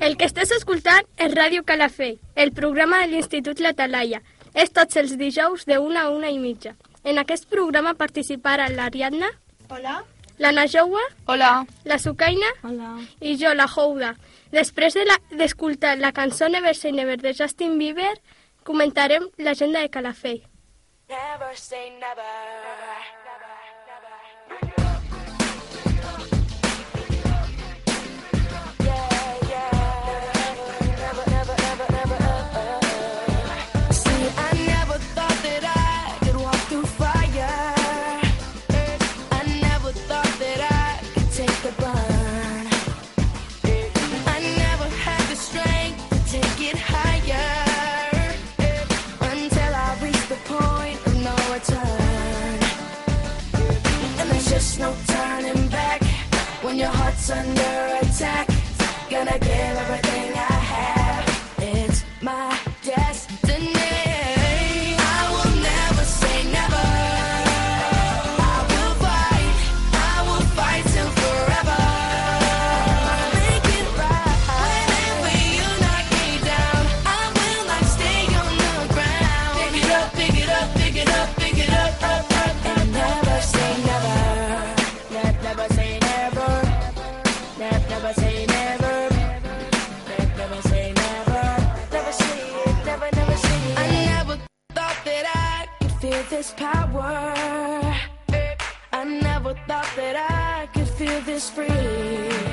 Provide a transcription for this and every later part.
El que estàs escoltant és Ràdio Calafell, el programa de l'Institut La Talaia. És tots els dijous de una a una i mitja. En aquest programa participaran l'Ariadna, Hola. la Najoua, Hola. la Sucaina Hola. i jo, la Jouda. Després de la- d'escoltar la, cançó Never Say Never de Justin Bieber, comentarem l'agenda de Calafell. Never say never. No turning back when your heart's under attack. Gonna give everything this power. I never thought that I could feel this free.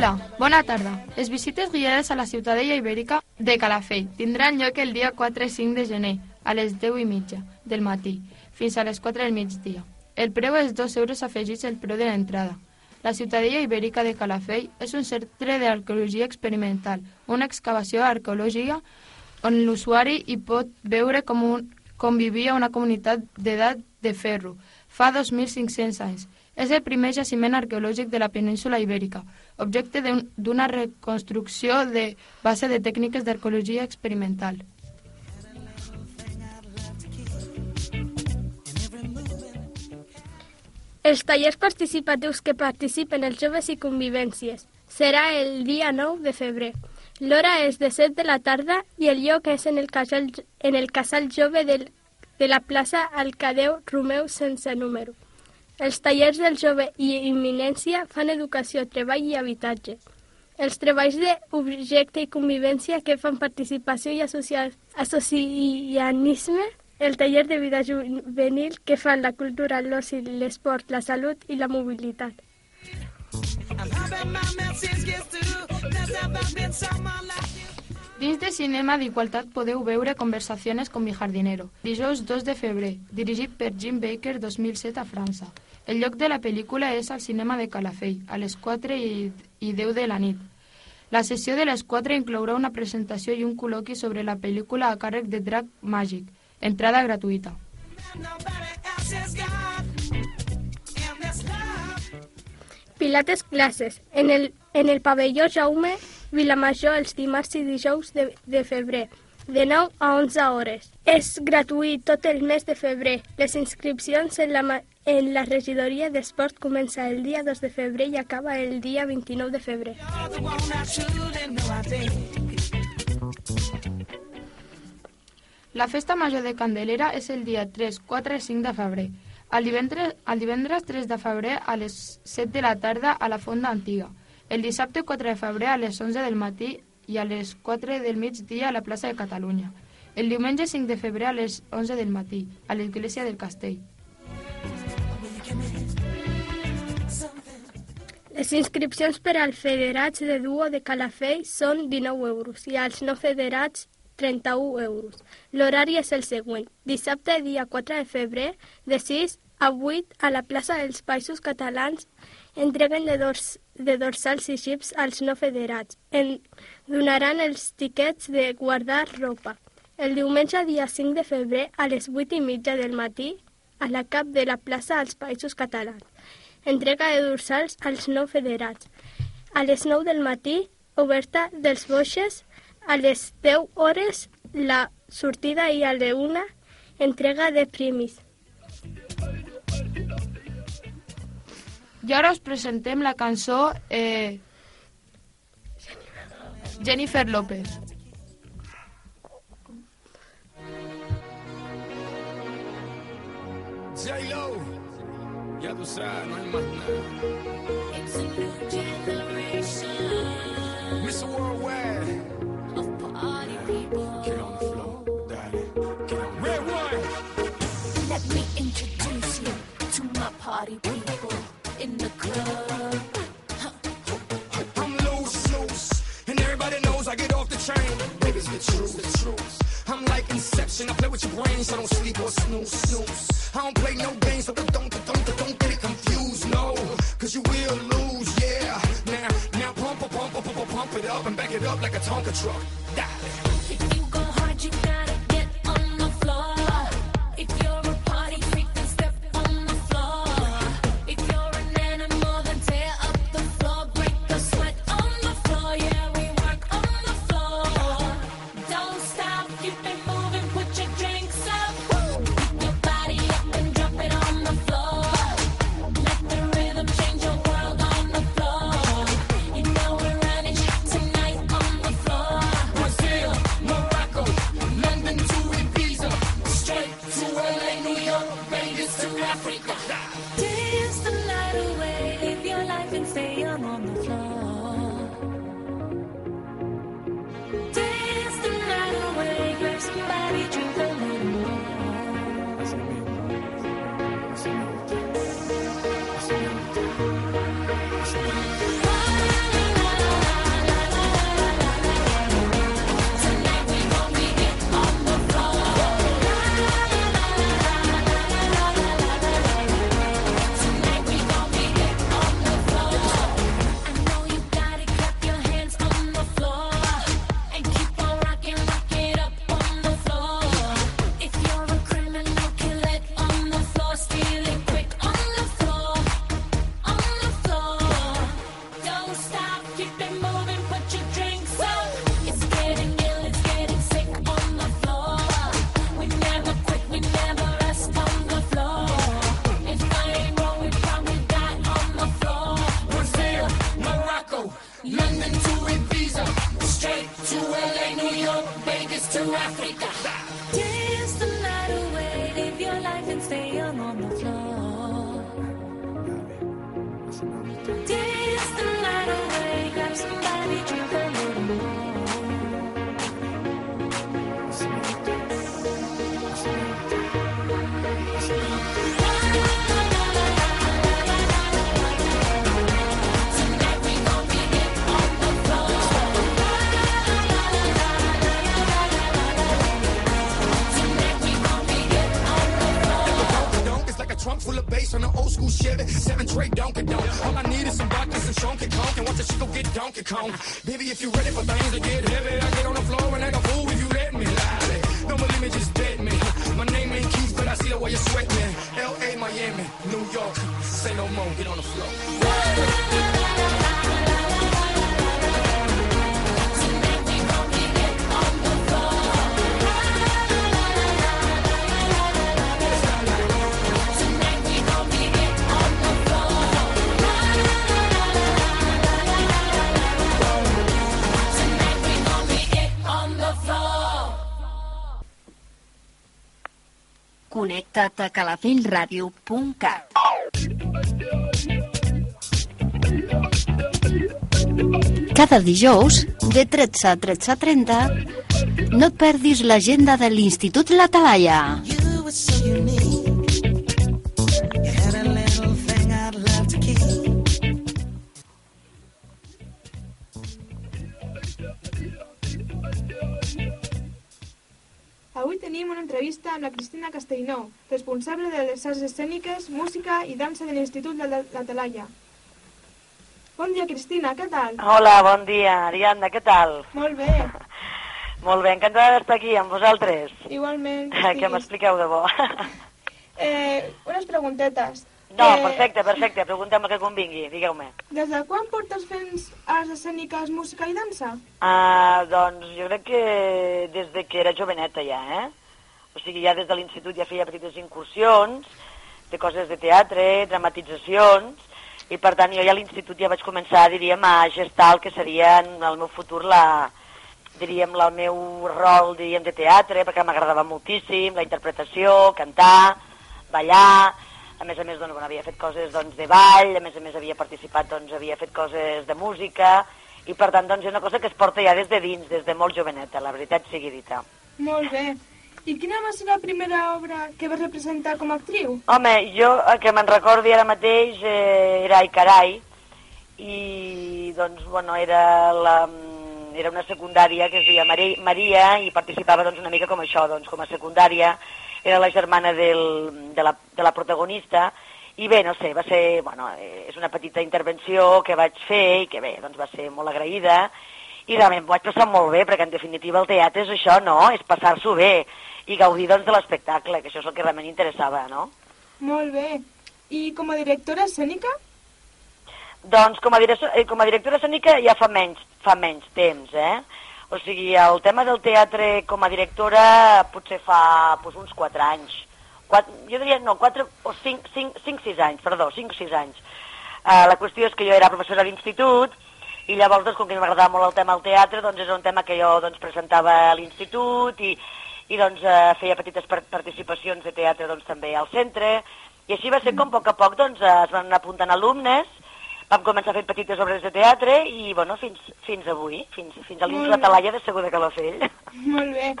Hola, bona tarda. Les visites guiades a la Ciutadella Ibèrica de Calafell tindran lloc el dia 4 i 5 de gener, a les 10 i mitja del matí, fins a les 4 del migdia. El preu és 2 euros afegits al preu de l'entrada. La Ciutadella Ibèrica de Calafell és un centre d'arqueologia experimental, una excavació arqueològica on l'usuari hi pot veure com, un, com vivia una comunitat d'edat de ferro fa 2.500 anys. És el primer jaciment arqueològic de la península ibèrica, objecte d'un- d'una reconstrucció de base de tècniques d'arqueologia experimental. Els tallers participatius que participen els joves i convivències serà el dia 9 de febrer. L'hora és de 7 de la tarda i el lloc és en el casal, en el casal jove del, de la plaça Alcadeu Romeu sense número. Els tallers del jove i imminència fan educació, treball i habitatge. Els treballs d'objecte i convivència que fan participació i associa associanisme el taller de vida juvenil que fan la cultura, l'oci, l'esport, la salut i la mobilitat. Dins de Cinema d'Igualtat podeu veure Conversaciones con mi jardinero, dijous 2 de febrer, dirigit per Jim Baker 2007 a França. El lloc de la pel·lícula és al cinema de Calafell, a les 4 i, i 10 de la nit. La sessió de les 4 inclourà una presentació i un col·loqui sobre la pel·lícula a càrrec de Drac Màgic, entrada gratuïta. Pilates classes. En el, en el pavelló Jaume Vilamajor els dimarts i dijous de, de febrer, de 9 a 11 hores. És gratuït tot el mes de febrer. Les inscripcions en la, en la regidoria d'esport comença el dia 2 de febrer i acaba el dia 29 de febrer. La festa major de Candelera és el dia 3, 4 i 5 de febrer. El divendres, el divendres 3 de febrer a les 7 de la tarda a la Fonda Antiga. El dissabte 4 de febrer a les 11 del matí i a les 4 del migdia a la plaça de Catalunya. El diumenge 5 de febrer a les 11 del matí a l'església del Castell. Les inscripcions per als federats de duo de Calafell són 19 euros i als no federats 31 euros. L'horari és el següent. Dissabte, dia 4 de febrer, de 6 a 8 a la plaça dels Països Catalans entreguen de, dors, de dorsals i xips als no federats. En donaran els tiquets de guardar ropa. El diumenge, dia 5 de febrer, a les 8 i mitja del matí, a la cap de la plaça als Països Catalans. Entrega de dorsals als no federats. A les 9 del matí, oberta dels boixes, a les 10 hores la sortida i a la 1 entrega de primis. I ara us presentem la cançó eh, Jennifer López. J-Lo, ya tú sabes, no hay más nada. It's a new generation Mr. Worldwide, of party people. get on the floor, darling. Get on Red one. Let me introduce you to my party people I play with your brain, so don't sleep or snooze, snooze. I don't play no games, so don't, don't, don't, don't get it confused, no. Cause you will lose, yeah. Now, now pump, pump, pump, pump, pump, it up and back it up like a Tonka truck. Darling. África. Baby, if you're ready for things to get heavy, I get on the floor and act a fool if you let me. Lolly. Don't believe me, just bet me. My name ain't Keith, but I see the way you sweat me. L.A., Miami, New York. Say no more, get on the floor. Connecta't a calafellradio.cat. Cada dijous, de 13 a 13.30, no et perdis l'agenda de l'Institut La Talaia. You were so unique. Avui tenim una entrevista amb la Cristina Castellnou, responsable de les arts escèniques, música i dansa de l'Institut de la, la Talaia. Bon dia, Cristina, què tal? Hola, bon dia, Ariadna, què tal? Molt bé, Molt bé, encantada d'estar aquí amb vosaltres. igualment. Que m'expliqueu de bo. Eh, unes preguntetes. No, Eh, perfecte, perfecte, pregunteu-me que convingui, digueu-me. Des de quan portes fent arts escèniques, música i dansa? Uh, doncs jo crec que des de que era joveneta ja, eh? O sigui, ja des de l'institut ja feia petites incursions de coses de teatre, dramatitzacions, i per tant jo ja a l'institut ja vaig començar, diríem, a gestar el que seria en el meu futur la, diríem, el meu rol, diríem, de teatre, perquè m'agradava moltíssim, la interpretació, cantar, ballar, a més a més, doncs, bueno, havia fet coses doncs, de ball, a més a més havia participat, doncs, havia fet coses de música, i per tant, doncs, és una cosa que es porta ja des de dins, des de molt joveneta, la veritat sigui dita. Molt bé. I quina va ser la primera obra que vas representar com a actriu? Home, jo, que me'n recordi ara mateix, eh, era Ai Carai, i, doncs, bueno, era, la, era una secundària que es deia Mari, Maria i participava, doncs, una mica com això, doncs, com a secundària, era la germana del, de, la, de la protagonista, i bé, no sé, va ser, bueno, eh, és una petita intervenció que vaig fer i que bé, doncs va ser molt agraïda, i realment vaig passar molt bé, perquè en definitiva el teatre és això, no? És passar-s'ho bé i gaudir, doncs, de l'espectacle, que això és el que realment interessava, no? Molt bé. I com a directora escènica? Doncs com a, directora, eh, com a directora escènica ja fa menys, fa menys temps, eh? O sigui, el tema del teatre com a directora potser fa doncs, uns 4 anys. 4, jo diria, no, 4 o 5, 5, 5 6 anys, perdó, 5 o 6 anys. Uh, la qüestió és que jo era professora d'institut i llavors, doncs, com que m'agradava molt el tema del teatre, doncs és un tema que jo doncs, presentava a l'institut i, i doncs, eh, feia petites par participacions de teatre doncs, també al centre. I així va ser com a poc a poc doncs, es van apuntant alumnes, vam començar fent petites obres de teatre i bueno, fins, fins avui, fins, fins a de bé. Talaia de Segur de Calafell. Molt bé.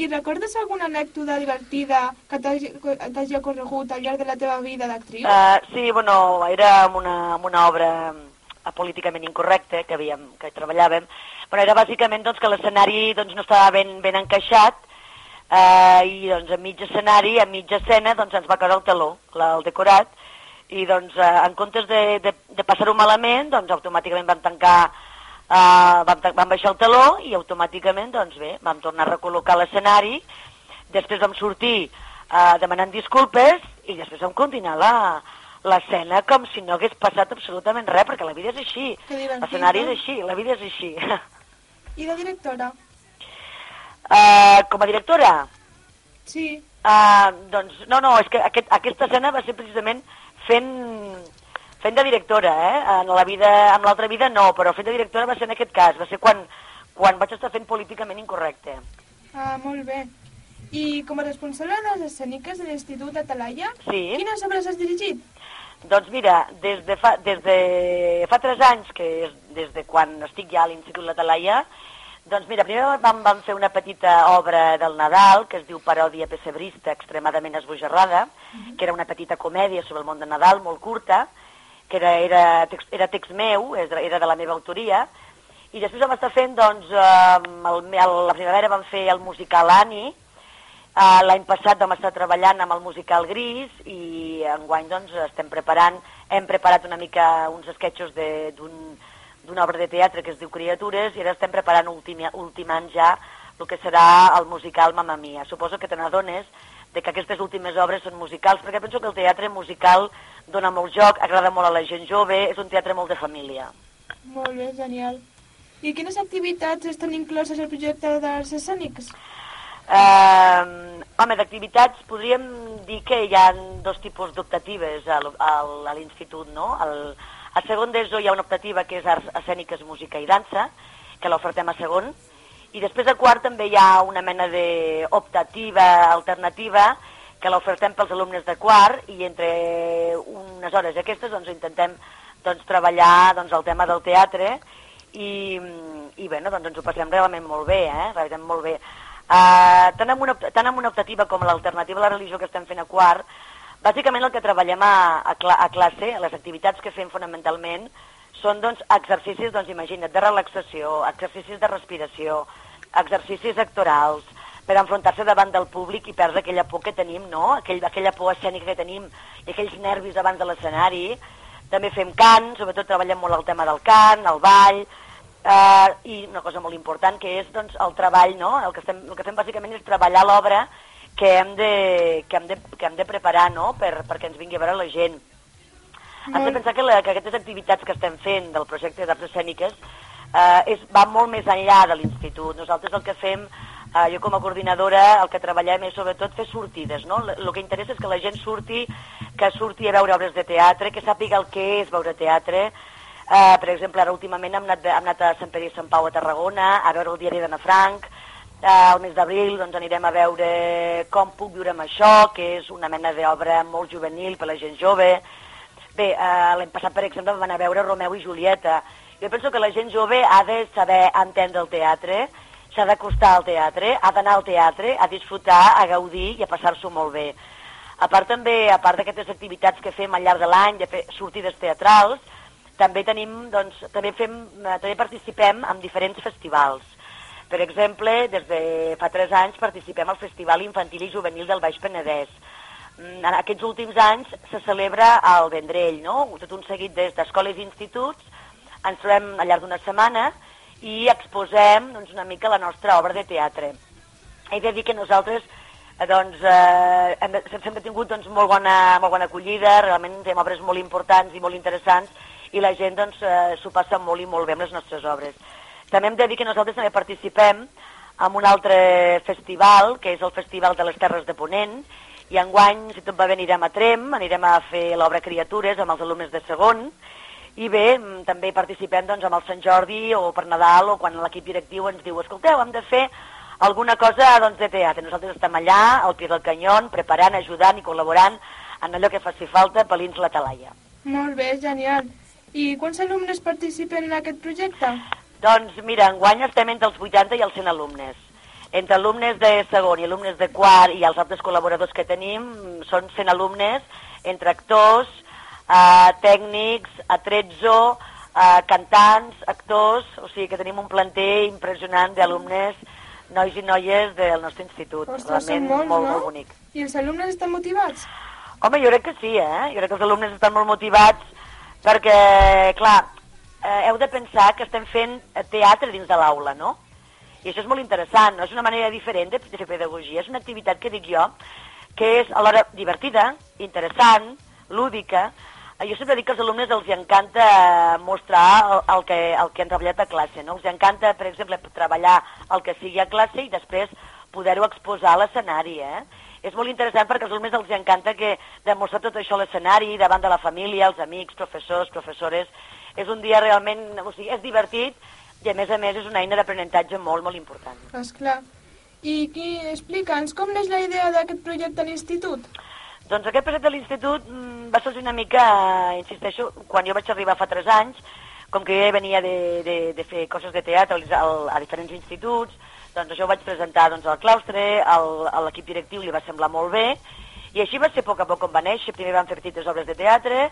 I recordes alguna anècdota divertida que t'hagi ocorregut al llarg de la teva vida d'actriu? Uh, sí, bueno, era amb una, amb una obra eh, políticament incorrecta que, havíem, que treballàvem. Bueno, era bàsicament doncs, que l'escenari doncs, no estava ben, ben encaixat uh, i doncs, a mig escenari, a mitja escena, doncs, ens va caure el taló, la, el decorat, i doncs, uh, en comptes de, de, de passar-ho malament, doncs, automàticament vam tancar Uh, vam, vam baixar el taló i automàticament, doncs bé, vam tornar a recol·locar l'escenari, després vam sortir uh, demanant disculpes i després vam continuar la l'escena com si no hagués passat absolutament res, perquè la vida és així, l'escenari és així, la vida és així. I de directora? uh, com a directora, Sí. uh, doncs no, no, és que aquest, aquesta escena va ser precisament fent fent de directora, eh? En la vida, en l'altra vida no, però fent de directora va ser en aquest cas, va ser quan, quan vaig estar fent políticament incorrecte. Ah, molt bé. I com a responsable de les escèniques de l'Institut de Talaia, Sí. quines obres has dirigit? Doncs mira, des de fa, des de fa tres anys, que és des de quan estic ja a l'Institut La Talaia, doncs mira, primer vam, vam fer una petita obra del Nadal, que es diu Paròdia pessebrista extremadament esbojarrada, que era una petita comèdia sobre el món de Nadal, molt curta, que era, era, text, era text meu, era de la meva autoria, i després vam estar fent, doncs, eh, el, el, la primavera vam fer el musical Annie, Uh, L'any passat vam estar treballant amb el musical Gris i enguany doncs, estem preparant, hem preparat una mica uns de- d'un- d'una obra de teatre que es diu Criatures i ara estem preparant ultimi, ultimant ja el que serà el musical Mamma Mia. Suposo que te n'adones de que aquestes últimes obres són musicals, perquè penso que el teatre musical dona molt joc, agrada molt a la gent jove, és un teatre molt de família. Molt bé, genial. I quines activitats estan incloses al projecte d'arts escènics? Eh, home, d'activitats podríem dir que hi ha dos tipus d'optatives a l'institut, no? El, a segon d'ESO hi ha una optativa que és arts escèniques, música i dansa, que l'ofertem a segon, i després a quart també hi ha una mena d'optativa alternativa que l'ofertem pels alumnes de quart i entre unes hores aquestes doncs, intentem doncs, treballar doncs, el tema del teatre i, i bueno, doncs ens ho passem realment molt bé, eh? realment molt bé. Uh, tant, amb una, tant amb una optativa com l'alternativa a la religió que estem fent a quart, bàsicament el que treballem a, a, a classe, les activitats que fem fonamentalment, són doncs, exercicis, doncs, imagina't, de relaxació, exercicis de respiració, exercicis actorals, per enfrontar-se davant del públic i perdre aquella por que tenim, no? Aquell, aquella por escènica que tenim i aquells nervis abans de l'escenari. També fem cant, sobretot treballem molt el tema del cant, el ball, eh, i una cosa molt important que és doncs, el treball, no? El que, estem, el que fem bàsicament és treballar l'obra que, hem de, que, hem de, que hem de preparar no? per, perquè ens vingui a veure la gent. Has de pensar que, la, que aquestes activitats que estem fent del projecte d'arts escèniques eh, és, va molt més enllà de l'institut. Nosaltres el que fem, eh, jo com a coordinadora, el que treballem és sobretot fer sortides. No? El que interessa és que la gent surti, que surti a veure obres de teatre, que sàpiga el que és veure teatre. Eh, per exemple, ara últimament hem anat, hem anat a Sant Pere i Sant Pau a Tarragona a veure el diari d'Anna Frank, Al mes d'abril doncs, anirem a veure Com puc viure amb això, que és una mena d'obra molt juvenil per la gent jove. Bé, eh, l'any passat, per exemple, anar a veure Romeu i Julieta. Jo penso que la gent jove ha de saber entendre el teatre, s'ha d'acostar al teatre, ha d'anar al teatre, a disfrutar, a gaudir i a passar-s'ho molt bé. A part també, a part d'aquestes activitats que fem al llarg de l'any, de fer sortides teatrals, també tenim, doncs, també fem, eh, també participem en diferents festivals. Per exemple, des de fa tres anys participem al Festival Infantil i Juvenil del Baix Penedès. Mm, En aquests últims anys se celebra al Vendrell, no? tot un seguit des d'escoles i instituts, ens trobem al llarg d'una setmana i exposem doncs, una mica la nostra obra de teatre. He de dir que nosaltres eh, doncs, eh, hem, sempre hem tingut doncs, molt, bona, molt bona acollida, realment tenim obres molt importants i molt interessants i la gent doncs, eh, s'ho passa molt i molt bé amb les nostres obres. També hem de dir que nosaltres també participem en un altre festival, que és el Festival de les Terres de Ponent, i enguany, si tot va bé, anirem a Trem, anirem a fer l'obra Criatures amb els alumnes de segon, i bé, mm, també participem doncs, amb el Sant Jordi o per Nadal o quan l'equip directiu ens diu escolteu, hem de fer alguna cosa doncs, de teatre. Nosaltres estem allà, al pie del canyón, preparant, ajudant i col·laborant en allò que faci falta pelins la talaia. Molt bé, genial. I quants alumnes participen en aquest projecte? Doncs mira, enguany estem entre els 80 i els 100 alumnes. Entre alumnes de segon i alumnes de quart i els altres col·laboradors que tenim són 100 alumnes, entre actors, eh, tècnics, atrezzo, eh, cantants, actors, o sigui que tenim un planter impressionant d'alumnes, nois i noies del nostre institut. Ostres, Realment molts, molt, no? molt bonic. I els alumnes estan motivats? Home, jo crec que sí, eh? Jo crec que els alumnes estan molt motivats perquè, clar, eh, heu de pensar que estem fent teatre dins de l'aula, no? I això és molt interessant, no? És una manera diferent de, de fer pedagogia. És una activitat que dic jo que és alhora divertida, interessant, lúdica. Eh, Jo sempre dic que als alumnes els encanta eh, mostrar el, el, que, el que han treballat a classe, no? Els encanta, per exemple, treballar el que sigui a classe i després poder-ho exposar a l'escenari, eh? És molt interessant perquè als alumnes els encanta que demostrar tot això a l'escenari, davant de la família, els amics, professors, professores. És un dia realment, o sigui, és divertit i a més a més és una eina d'aprenentatge molt, molt important. Esclar. I qui, explica'ns, com neix la idea d'aquest projecte a l'institut? Doncs aquest projecte de l'institut mm, va sorgir una mica, insisteixo, quan jo vaig arribar fa 3 anys, com que jo venia de, de, de fer coses de teatre al, a diferents instituts, doncs això ho vaig presentar doncs, al claustre, al, a l'equip directiu li va semblar molt bé, i així va ser a poc a poc com va néixer, primer vam fer petites obres de teatre,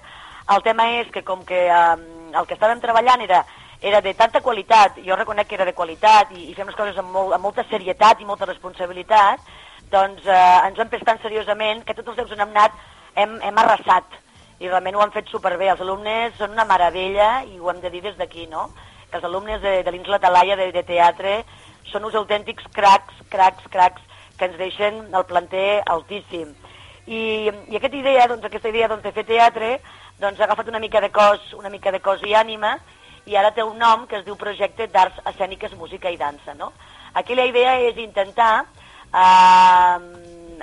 el tema és que com que eh, el que estàvem treballant era, era de tanta qualitat, jo reconec que era de qualitat, i, i fem les coses amb, molt, amb molta serietat i molta responsabilitat, doncs eh, ens hem pres tan seriosament que tots els llocs on hem anat hem, hem arrasat i realment ho han fet superbé. Els alumnes són una meravella i ho hem de dir des d'aquí, no? Que els alumnes de, de l'Ins La Talaia de, de teatre són uns autèntics cracs, cracs, cracs, que ens deixen el planter altíssim. I, i aquesta idea, doncs, aquesta idea doncs, de fer teatre doncs, ha agafat una mica de cos, una mica de cos i ànima i ara té un nom que es diu Projecte d'Arts Escèniques, Música i Dansa. No? Aquí la idea és intentar eh,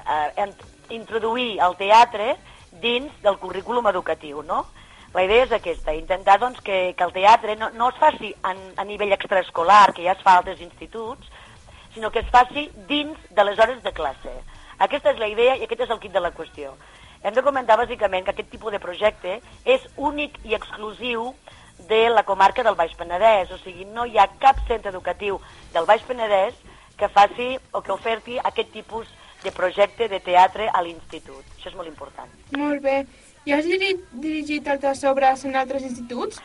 eh, introduir el teatre dins del currículum educatiu. No? La idea és aquesta, intentar doncs, que, que el teatre no, no es faci en, a nivell extraescolar, que ja es fa a altres instituts, sinó que es faci dins de les hores de classe. Aquesta és la idea i aquest és el kit de la qüestió. Hem de comentar bàsicament que aquest tipus de projecte és únic i exclusiu de la comarca del Baix Penedès, o sigui, no hi ha cap centre educatiu del Baix Penedès que faci o que oferti aquest tipus de projecte de teatre a l'institut. Això és molt important. Molt bé. I has dirigit, altres obres en altres instituts?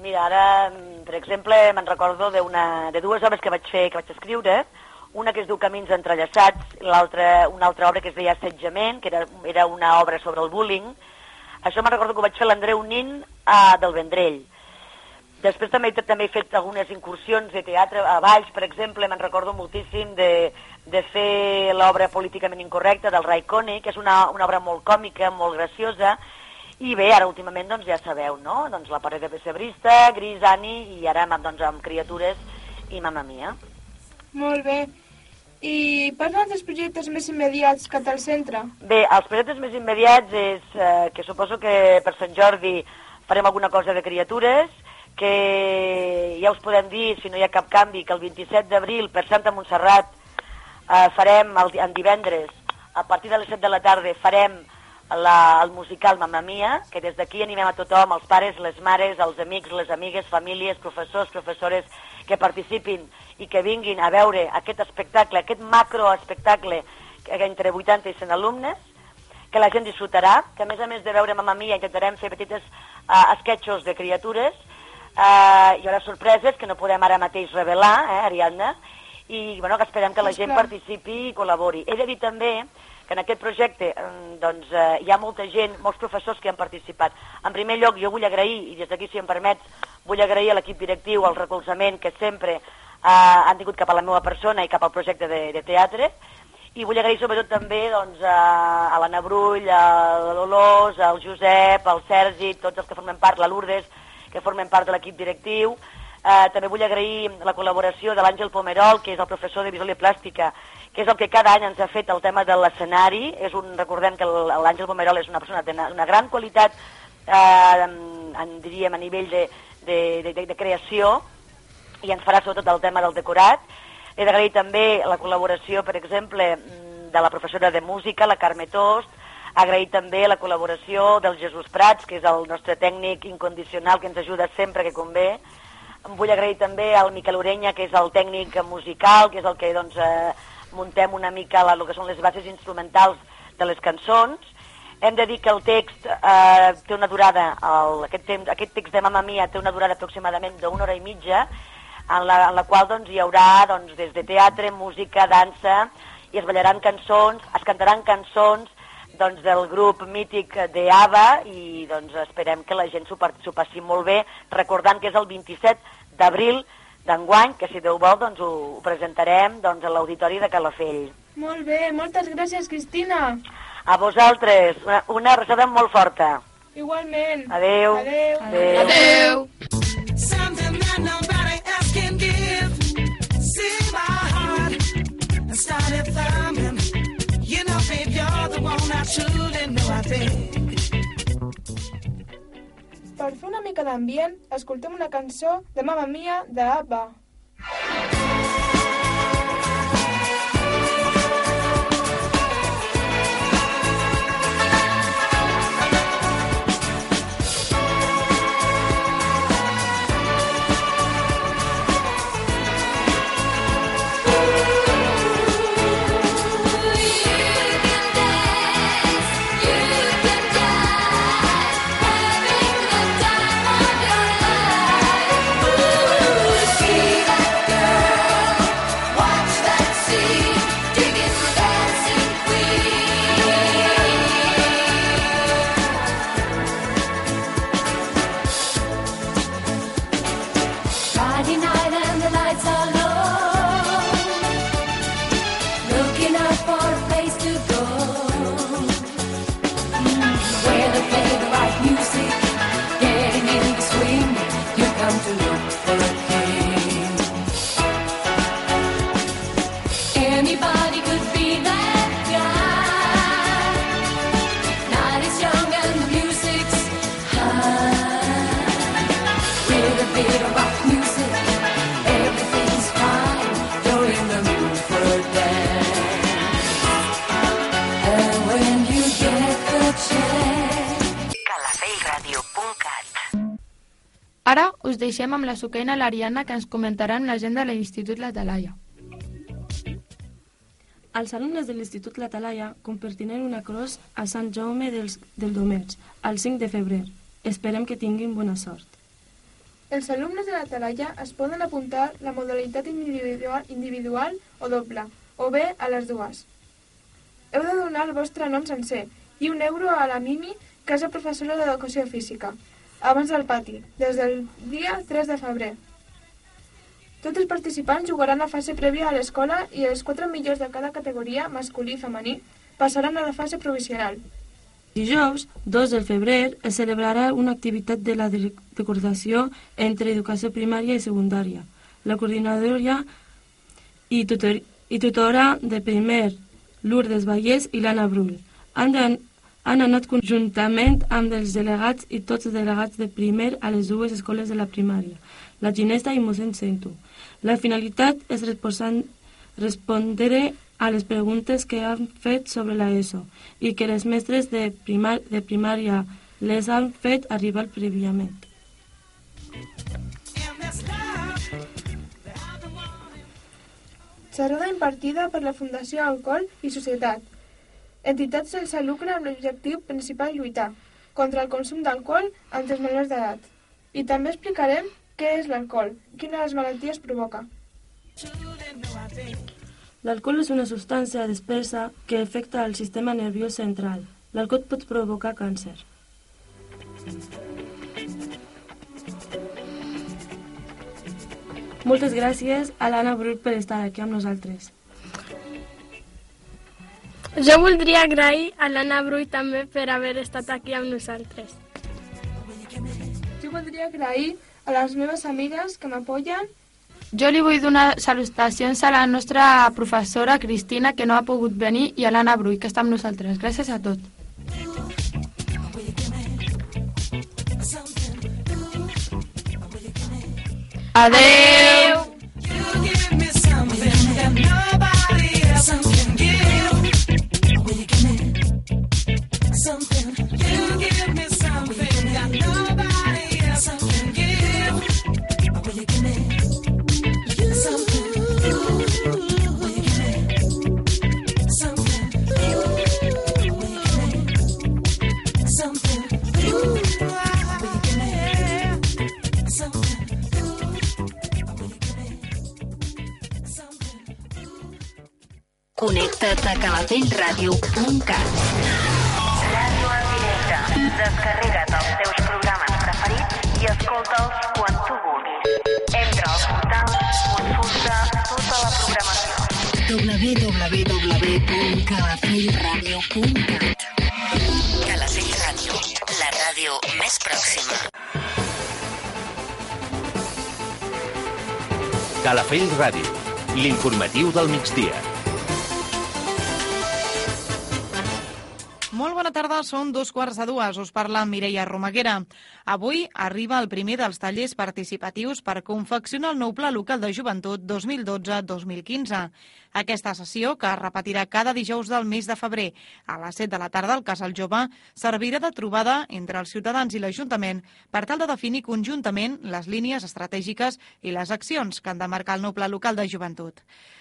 Mira, ara, mm, per exemple, me'n recordo d'una- de dues obres que vaig fer, que vaig escriure, una que es diu Camins entrellaçats, l'altra una altra obra que es deia Assetjament, que era, era una obra sobre el bullying. Això me'n recordo que ho vaig fer l'Andreu Nin a, del Vendrell. Després també, també he fet algunes incursions de teatre a Valls, per exemple, me'n recordo moltíssim de, de fer l'obra políticament incorrecta del Ray Coney, que és una, una obra molt còmica, molt graciosa, i bé, ara últimament doncs ja sabeu, no? Doncs la paret de pessebrista, Gris, Ani, i ara doncs, amb criatures i Mamma Mia. Molt bé. I parla'ns dels projectes més immediats que té el centre. Bé, els projectes més immediats és eh, que suposo que per Sant Jordi farem alguna cosa de criatures, que ja us podem dir, si no hi ha cap canvi, que el 27 d'abril per Santa Montserrat eh, farem el, en divendres, a partir de les 7 de la tarda, farem la, el musical Mamma Mia, que des d'aquí animem a tothom, els pares, les mares, els amics, les amigues, famílies, professors, professores, que participin i que vinguin a veure aquest espectacle, aquest macroespectacle que- entre 80 i 100 alumnes, que la gent disfrutarà, que a més a més de veure Mamma Mia intentarem fer petites uh, esquetxos de criatures, uh, hi haurà sorpreses que no podem ara mateix revelar, eh, Ariadna, i bueno, que esperem que la gent participi i col·labori. He de dir també que en aquest projecte mm, doncs, eh, hi ha molta gent, molts professors que han participat. En primer lloc, jo vull agrair, i des d'aquí, si em permets, vull agrair a l'equip directiu el recolzament que sempre eh, han tingut cap a la meva persona i cap al projecte de, de teatre, i vull agrair sobretot també doncs, a, a l'Anna Brull, a la Dolors, al Josep, al Sergi, tots els que formen part, la Lourdes, que formen part de l'equip directiu. Eh, també vull agrair la col·laboració de l'Àngel Pomerol, que és el professor de visual i plàstica, que és el que cada any ens ha fet el tema de l'escenari. És un, recordem que el- l'Àngel Pomerol és una persona d'una una gran qualitat, eh, en, diríem, a nivell de, de, de, de, de creació, i ens farà sobretot el tema del decorat. He d'agrair també la col·laboració, per exemple, de la professora de música, la Carme Tost, agrair també la col·laboració del Jesús Prats, que és el nostre tècnic incondicional que ens ajuda sempre que convé. Vull agrair també al Miquel Orenya, que és el tècnic musical, que és el que doncs, eh, muntem una mica la, el que són les bases instrumentals de les cançons. Hem de dir que el text eh, té una durada, el, aquest, temps, aquest text de Mamma Mia té una durada aproximadament d'una hora i mitja, en la, en la qual doncs, hi haurà doncs, des de teatre, música, dansa, i es ballaran cançons, es cantaran cançons doncs, del grup mític de i doncs, esperem que la gent s'ho passi molt bé, recordant que és el 27 d'abril d'enguany, que si Déu vol doncs, ho, ho presentarem doncs, a l'Auditori de Calafell. Molt bé, moltes gràcies, Cristina. A vosaltres, una, una abraçada molt forta. Igualment. Adeu. Adeu. Adeu. Adeu. Something that nobody else can give. See my heart started thumbing. You know, babe, you're the one I truly know I think. Per fer una mica d'ambient, escoltem una cançó de Mamma Mia de ABBA. Deixem amb la suqueina l'Ariana que ens comentarà en l'agenda de l'Institut La Talaia. Els alumnes de l'Institut La Talaia compartiran una cros a Sant Jaume dels, del Domerç el 5 de febrer. Esperem que tinguin bona sort. Els alumnes de la Talaia es poden apuntar la modalitat individual, individual o doble, o bé a les dues. Heu de donar el vostre nom sencer i un euro a la Mimi, que és la professora d'Educació Física, abans del pati, des del dia 3 de febrer. Tots els participants jugaran a fase prèvia a l'escola i els quatre millors de cada categoria, masculí i femení, passaran a la fase provisional. Dijous, 2 de febrer, es celebrarà una activitat de la de de coordinació entre educació primària i secundària. La coordinadora i, tutor, i tutora de primer, Lourdes Vallès i l'Anna Brull. Han, han anat conjuntament amb els delegats i tots els delegats de primer a les dues escoles de la primària, la Ginesta i mossèn Centu. La finalitat és respondre a les preguntes que han fet sobre la ESO i que les mestres de, primar, de primària les han fet arribar prèviament. Xerrada impartida per la Fundació Alcohol i Societat. Entitats sense lucre amb l'objectiu principal lluitar contra el consum d'alcohol entre els menors d'edat. I també explicarem què és l'alcohol, quines malalties provoca. L'alcohol és una substància dispersa que afecta el sistema nerviós central. L'alcohol pot provocar càncer. Moltes gràcies a l'Anna Brut per estar aquí amb nosaltres. Jo voldria agrair a l'Anna Brull també per haver estat aquí amb nosaltres. Jo voldria agrair a les meves amigues que m'apoyen Jo li vull donar salutacions a la nostra professora Cristina, que no ha pogut venir, i a l'Anna Brull, que està amb nosaltres. Gràcies a tot. Adeu! www.calafellradio.cat Calafell Ràdio, la ràdio més pròxima. Calafell Ràdio, l'informatiu del migdia. Molt bona tarda, són dos quarts de dues. Us parla Mireia Romaguera. Avui arriba el primer dels tallers participatius per confeccionar el nou Pla Local de Joventut 2012-2015. Aquesta sessió, que es repetirà cada dijous del mes de febrer a les 7 de la tarda al Casal Jove, servirà de trobada entre els ciutadans i l'Ajuntament per tal de definir conjuntament les línies estratègiques i les accions que han de marcar el nou Pla Local de Joventut.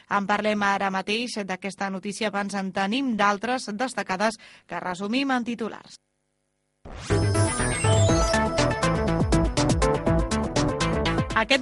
En parlem ara mateix d'aquesta notícia abans en tenim d'altres destacades que resumim en titulars. Aquest